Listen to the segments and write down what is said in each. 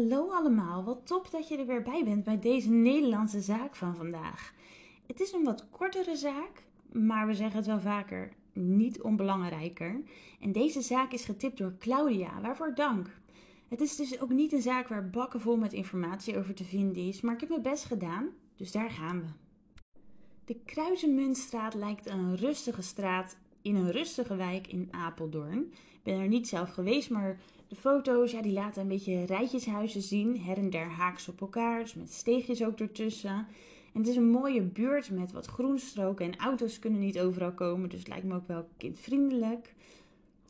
Hallo allemaal, wat top dat je er weer bij bent bij deze Nederlandse zaak van vandaag. Het is een wat kortere zaak, maar we zeggen het wel vaker, niet onbelangrijker. En deze zaak is getipt door Claudia, waarvoor dank. Het is dus ook niet een zaak waar bakken vol met informatie over te vinden is, maar ik heb mijn best gedaan, dus daar gaan we. De Kruisenmuntstraat lijkt een rustige straat in een rustige wijk in Apeldoorn. Ik ben er niet zelf geweest, maar de foto's ja, die laten een beetje rijtjeshuizen zien. Her en der haaks op elkaar, dus met steegjes ook ertussen. En het is een mooie buurt met wat groenstroken en auto's kunnen niet overal komen. Dus het lijkt me ook wel kindvriendelijk.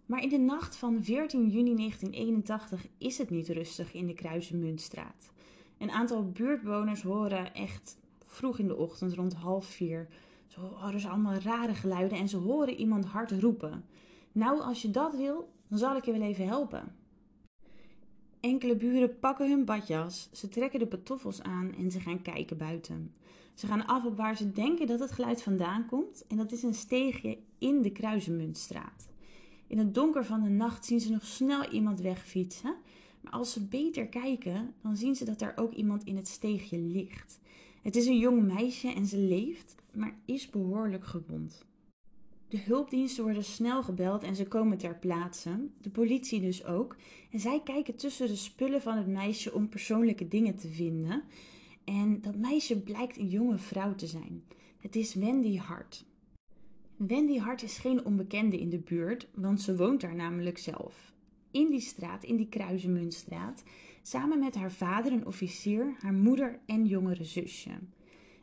Maar in de nacht van 14 juni 1981 is het niet rustig in de Kruisenmuntstraat. Een aantal buurtbewoners horen echt vroeg in de ochtend, rond half vier, zo horen ze allemaal rare geluiden en ze horen iemand hard roepen. Nou, als je dat wil, dan zal ik je wel even helpen. Enkele buren pakken hun badjas, ze trekken de pantoffels aan en ze gaan kijken buiten. Ze gaan af op waar ze denken dat het geluid vandaan komt en dat is een steegje in de Kruisenmuntstraat. In het donker van de nacht zien ze nog snel iemand wegfietsen, maar als ze beter kijken, dan zien ze dat er ook iemand in het steegje ligt. Het is een jong meisje en ze leeft, maar is behoorlijk gewond. De hulpdiensten worden snel gebeld en ze komen ter plaatse. De politie dus ook. En zij kijken tussen de spullen van het meisje om persoonlijke dingen te vinden. En dat meisje blijkt een jonge vrouw te zijn. Het is Wendy Hart. Wendy Hart is geen onbekende in de buurt, want ze woont daar namelijk zelf. In die straat, in die Kruisenmuntstraat, samen met haar vader, een officier, haar moeder en jongere zusje.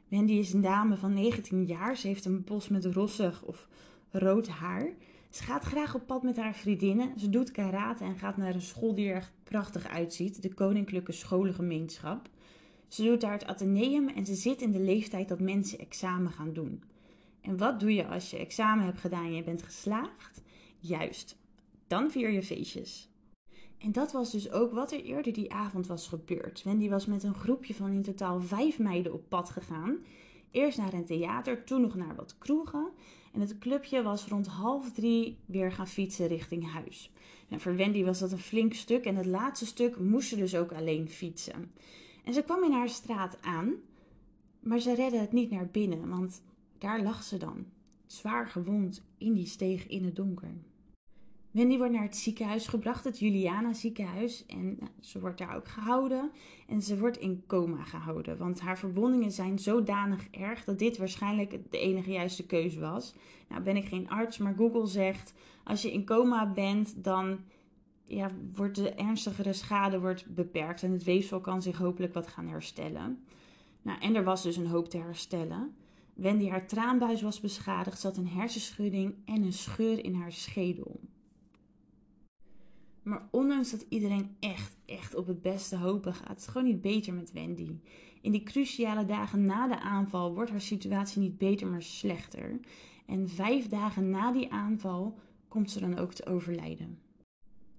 Wendy is een dame van 19 jaar. Ze heeft een bos met rossig of rood haar. Ze gaat graag op pad met haar vriendinnen. Ze doet karate en gaat naar een school die er echt prachtig uitziet, de Koninklijke Scholengemeenschap. Ze doet daar het ateneum en ze zit in de leeftijd dat mensen examen gaan doen. En wat doe je als je examen hebt gedaan en je bent geslaagd? Juist, dan vier je feestjes. En dat was dus ook wat er eerder die avond was gebeurd. Wendy was met een groepje van in totaal vijf meiden op pad gegaan. Eerst naar een theater, toen nog naar wat kroegen. En het clubje was rond half drie weer gaan fietsen richting huis. En voor Wendy was dat een flink stuk en het laatste stuk moest ze dus ook alleen fietsen. En ze kwam in haar straat aan, maar ze redde het niet naar binnen, want daar lag ze dan, zwaar gewond in die steeg in het donker. Wendy wordt naar het ziekenhuis gebracht, het Juliana ziekenhuis. En nou, ze wordt daar ook gehouden. En ze wordt in coma gehouden. Want haar verwondingen zijn zodanig erg dat dit waarschijnlijk de enige juiste keuze was. Nou ben ik geen arts, maar Google zegt... als je in coma bent, dan ja, wordt de ernstigere schade wordt beperkt. En het weefsel kan zich hopelijk wat gaan herstellen. Nou, en er was dus een hoop te herstellen. Wendy, haar traanbuis was beschadigd. Had een hersenschudding en een scheur in haar schedel. Maar ondanks dat iedereen echt, echt op het beste hopen gaat, het gewoon niet beter met Wendy. In die cruciale dagen na de aanval wordt haar situatie niet beter, maar slechter. En vijf dagen na die aanval komt ze dan ook te overlijden.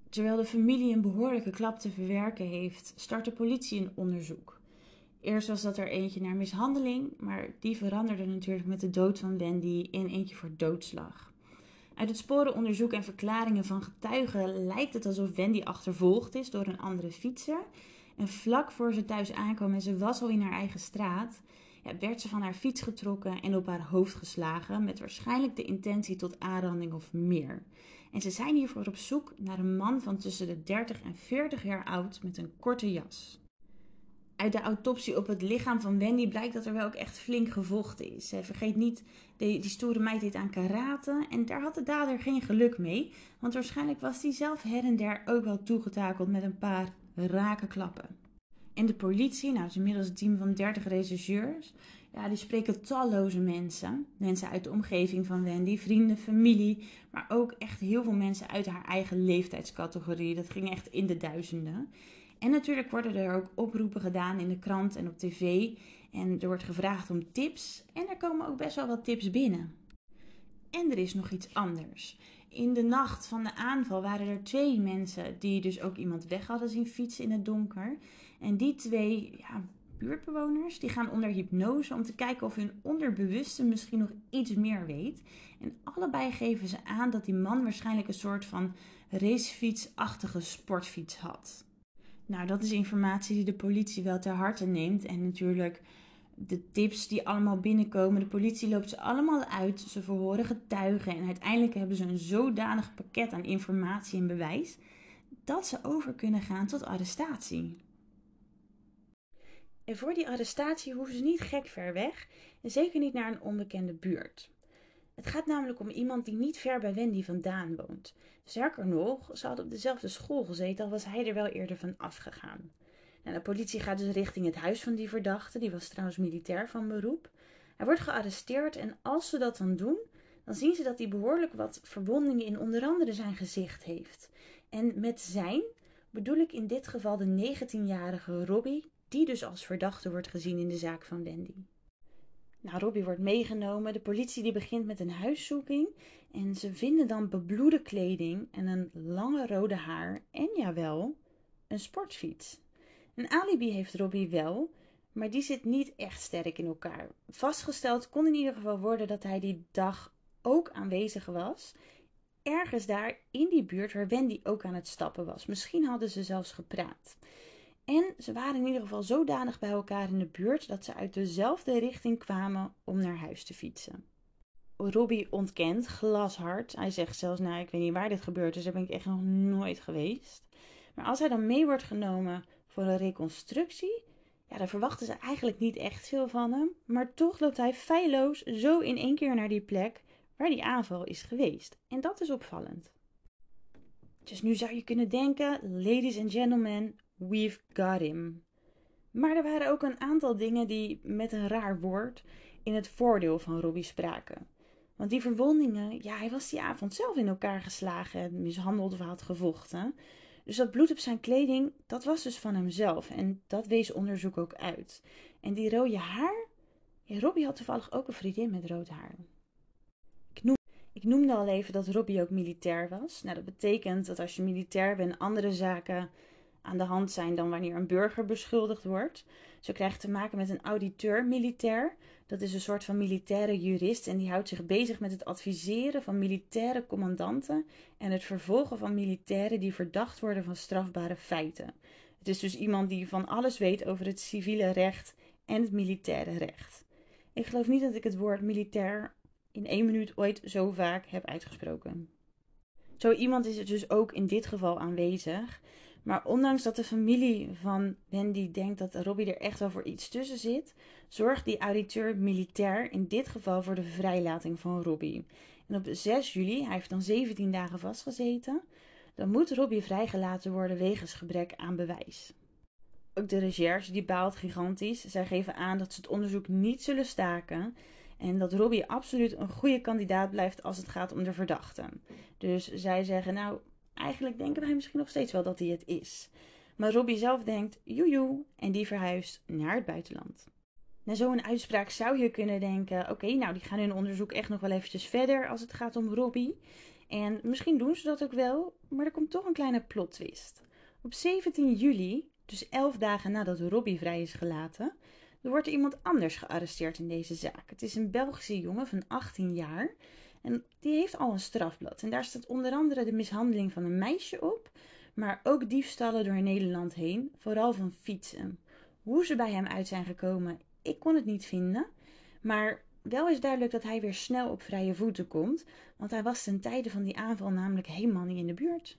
Terwijl de familie een behoorlijke klap te verwerken heeft, start de politie een onderzoek. Eerst was dat er eentje naar mishandeling, maar die veranderde natuurlijk met de dood van Wendy in eentje voor doodslag. Uit het sporenonderzoek en verklaringen van getuigen lijkt het alsof Wendy achtervolgd is door een andere fietser. En vlak voor ze thuis aankwam en ze was al in haar eigen straat, ja, werd ze van haar fiets getrokken en op haar hoofd geslagen, met waarschijnlijk de intentie tot aanranding of meer. En ze zijn hiervoor op zoek naar een man van tussen de 30 en 40 jaar oud met een korte jas. Uit de autopsie op het lichaam van Wendy blijkt dat er wel ook echt flink gevochten is. Vergeet niet, die, die stoere meid deed aan karate en daar had de dader geen geluk mee. Want waarschijnlijk was hij zelf her en der ook wel toegetakeld met een paar rake klappen. En de politie, nou het is inmiddels een team van 30 rechercheurs, ja, die spreken talloze mensen. Mensen uit de omgeving van Wendy, vrienden, familie, maar ook echt heel veel mensen uit haar eigen leeftijdscategorie. Dat ging echt in de duizenden. En natuurlijk worden er ook oproepen gedaan in de krant en op tv. En er wordt gevraagd om tips. En er komen ook best wel wat tips binnen. En er is nog iets anders. In de nacht van de aanval waren er twee mensen die dus ook iemand weg hadden zien fietsen in het donker. En die twee ja, buurtbewoners die gaan onder hypnose om te kijken of hun onderbewuste misschien nog iets meer weet. En allebei geven ze aan dat die man waarschijnlijk een soort van racefietsachtige sportfiets had. Nou, dat is informatie die de politie wel ter harte neemt. En natuurlijk de tips die allemaal binnenkomen. De politie loopt ze allemaal uit. Ze verhoren getuigen. En uiteindelijk hebben ze een zodanig pakket aan informatie en bewijs. dat ze over kunnen gaan tot arrestatie. En voor die arrestatie hoeven ze niet gek ver weg. En zeker niet naar een onbekende buurt. Het gaat namelijk om iemand die niet ver bij Wendy vandaan woont. Sterker nog, ze had op dezelfde school gezeten, al was hij er wel eerder van afgegaan. Nou, de politie gaat dus richting het huis van die verdachte, die was trouwens militair van beroep. Hij wordt gearresteerd en als ze dat dan doen, dan zien ze dat hij behoorlijk wat verwondingen in onder andere zijn gezicht heeft. En met zijn bedoel ik in dit geval de 19-jarige Robbie, die dus als verdachte wordt gezien in de zaak van Wendy. Nou, Robbie wordt meegenomen. De politie die begint met een huiszoeking. En ze vinden dan bebloede kleding en een lange rode haar. En jawel, een sportfiets. Een alibi heeft Robbie wel, maar die zit niet echt sterk in elkaar. Vastgesteld kon in ieder geval worden dat hij die dag ook aanwezig was. Ergens daar in die buurt waar Wendy ook aan het stappen was. Misschien hadden ze zelfs gepraat. En ze waren in ieder geval zodanig bij elkaar in de buurt dat ze uit dezelfde richting kwamen om naar huis te fietsen. Robbie ontkent, glashard. Hij zegt zelfs, nou ik weet niet waar dit gebeurd is, daar ben ik echt nog nooit geweest. Maar als hij dan mee wordt genomen voor een reconstructie, ja, dan verwachten ze eigenlijk niet echt veel van hem. Maar toch loopt hij feilloos zo in één keer naar die plek waar die aanval is geweest. En dat is opvallend. Dus nu zou je kunnen denken, ladies and gentlemen, We've got him. Maar er waren ook een aantal dingen die met een raar woord in het voordeel van Robbie spraken. Want die verwondingen, ja, hij was die avond zelf in elkaar geslagen, mishandeld of had gevochten. Dus dat bloed op zijn kleding, dat was dus van hemzelf. En dat wees onderzoek ook uit. En die rode haar, ja, Robbie had toevallig ook een vriendin met rood haar. Ik, noem, ik noemde al even dat Robbie ook militair was. Nou, dat betekent dat als je militair bent, andere zaken aan de hand zijn dan wanneer een burger beschuldigd wordt. Zo krijg je te maken met een auditeur militair. Dat is een soort van militaire jurist en die houdt zich bezig met het adviseren van militaire commandanten en het vervolgen van militairen die verdacht worden van strafbare feiten. Het is dus iemand die van alles weet over het civiele recht en het militaire recht. Ik geloof niet dat ik het woord militair in één minuut ooit zo vaak heb uitgesproken. Zo iemand is dus ook in dit geval aanwezig. Maar ondanks dat de familie van Wendy denkt dat Robbie er echt wel voor iets tussen zit, zorgt die auditeur militair in dit geval voor de vrijlating van Robbie. En op 6 juli, hij heeft dan 17 dagen vastgezeten, dan moet Robbie vrijgelaten worden wegens gebrek aan bewijs. Ook de recherche die baalt gigantisch. Zij geven aan dat ze het onderzoek niet zullen staken en dat Robbie absoluut een goede kandidaat blijft als het gaat om de verdachte. Dus zij zeggen, nou, Eigenlijk denken wij misschien nog steeds wel dat hij het is. Maar Robbie zelf denkt, joejoe, en die verhuist naar het buitenland. Na zo'n uitspraak zou je kunnen denken, oké, nou die gaan hun onderzoek echt nog wel eventjes verder als het gaat om Robbie. En misschien doen ze dat ook wel, maar er komt toch een kleine plot twist. Op 17 juli, dus 11 dagen nadat Robbie vrij is gelaten, wordt er iemand anders gearresteerd in deze zaak. Het is een Belgische jongen van 18 jaar en die heeft al een strafblad. En daar staat onder andere de mishandeling van een meisje op. Maar ook diefstallen door Nederland heen. Vooral van fietsen. Hoe ze bij hem uit zijn gekomen, ik kon het niet vinden. Maar wel is duidelijk dat hij weer snel op vrije voeten komt. Want hij was ten tijde van die aanval namelijk helemaal niet in de buurt.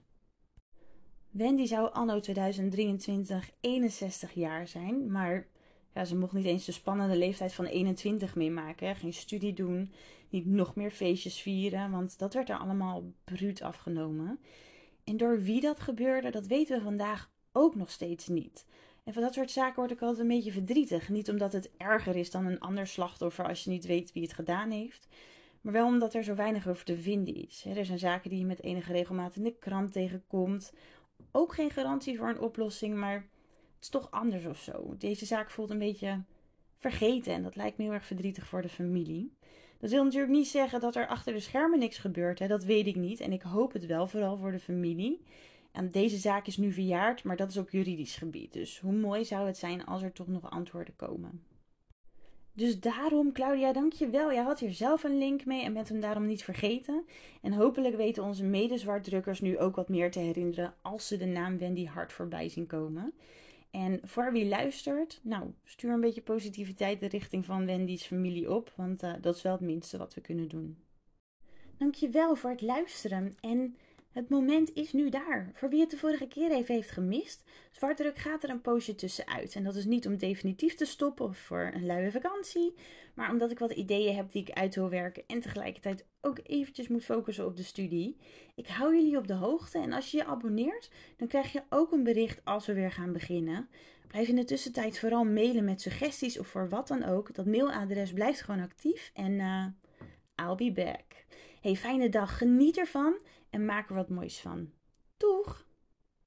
Wendy zou anno 2023 61 jaar zijn, maar ja, ze mocht niet eens de spannende leeftijd van 21 meemaken. Geen studie doen, niet nog meer feestjes vieren, want dat werd er allemaal bruut afgenomen. En door wie dat gebeurde, dat weten we vandaag ook nog steeds niet. En van dat soort zaken word ik altijd een beetje verdrietig. Niet omdat het erger is dan een ander slachtoffer als je niet weet wie het gedaan heeft. Maar wel omdat er zo weinig over te vinden is. Er zijn zaken die je met enige regelmaat in de krant tegenkomt. Ook geen garantie voor een oplossing, maar het is toch anders of zo. Deze zaak voelt een beetje vergeten en dat lijkt me heel erg verdrietig voor de familie. Dat wil natuurlijk niet zeggen dat er achter de schermen niks gebeurt. Hè? Dat weet ik niet. En ik hoop het wel, vooral voor de familie. En deze zaak is nu verjaard, maar dat is ook juridisch gebied. Dus hoe mooi zou het zijn als er toch nog antwoorden komen. Dus daarom, Claudia, dank je wel. Jij had hier zelf een link mee en bent hem daarom niet vergeten. En hopelijk weten onze medezwartdrukkers nu ook wat meer te herinneren als ze de naam Wendy Hart voorbij zien komen. En voor wie luistert, nou, stuur een beetje positiviteit de richting van Wendy's familie op, want uh, dat is wel het minste wat we kunnen doen. Dankjewel voor het luisteren en het moment is nu daar. Voor wie het de vorige keer even heeft gemist, Zwartdruk gaat er een poosje tussenuit. En dat is niet om definitief te stoppen of voor een luie vakantie, maar omdat ik wat ideeën heb die ik uit wil werken en tegelijkertijd ook eventjes moet focussen op de studie. Ik hou jullie op de hoogte en als je je abonneert, dan krijg je ook een bericht als we weer gaan beginnen. Blijf in de tussentijd vooral mailen met suggesties of voor wat dan ook. Dat mailadres blijft gewoon actief en uh, I'll be back. Hey, fijne dag, geniet ervan en maak er wat moois van. Doeg!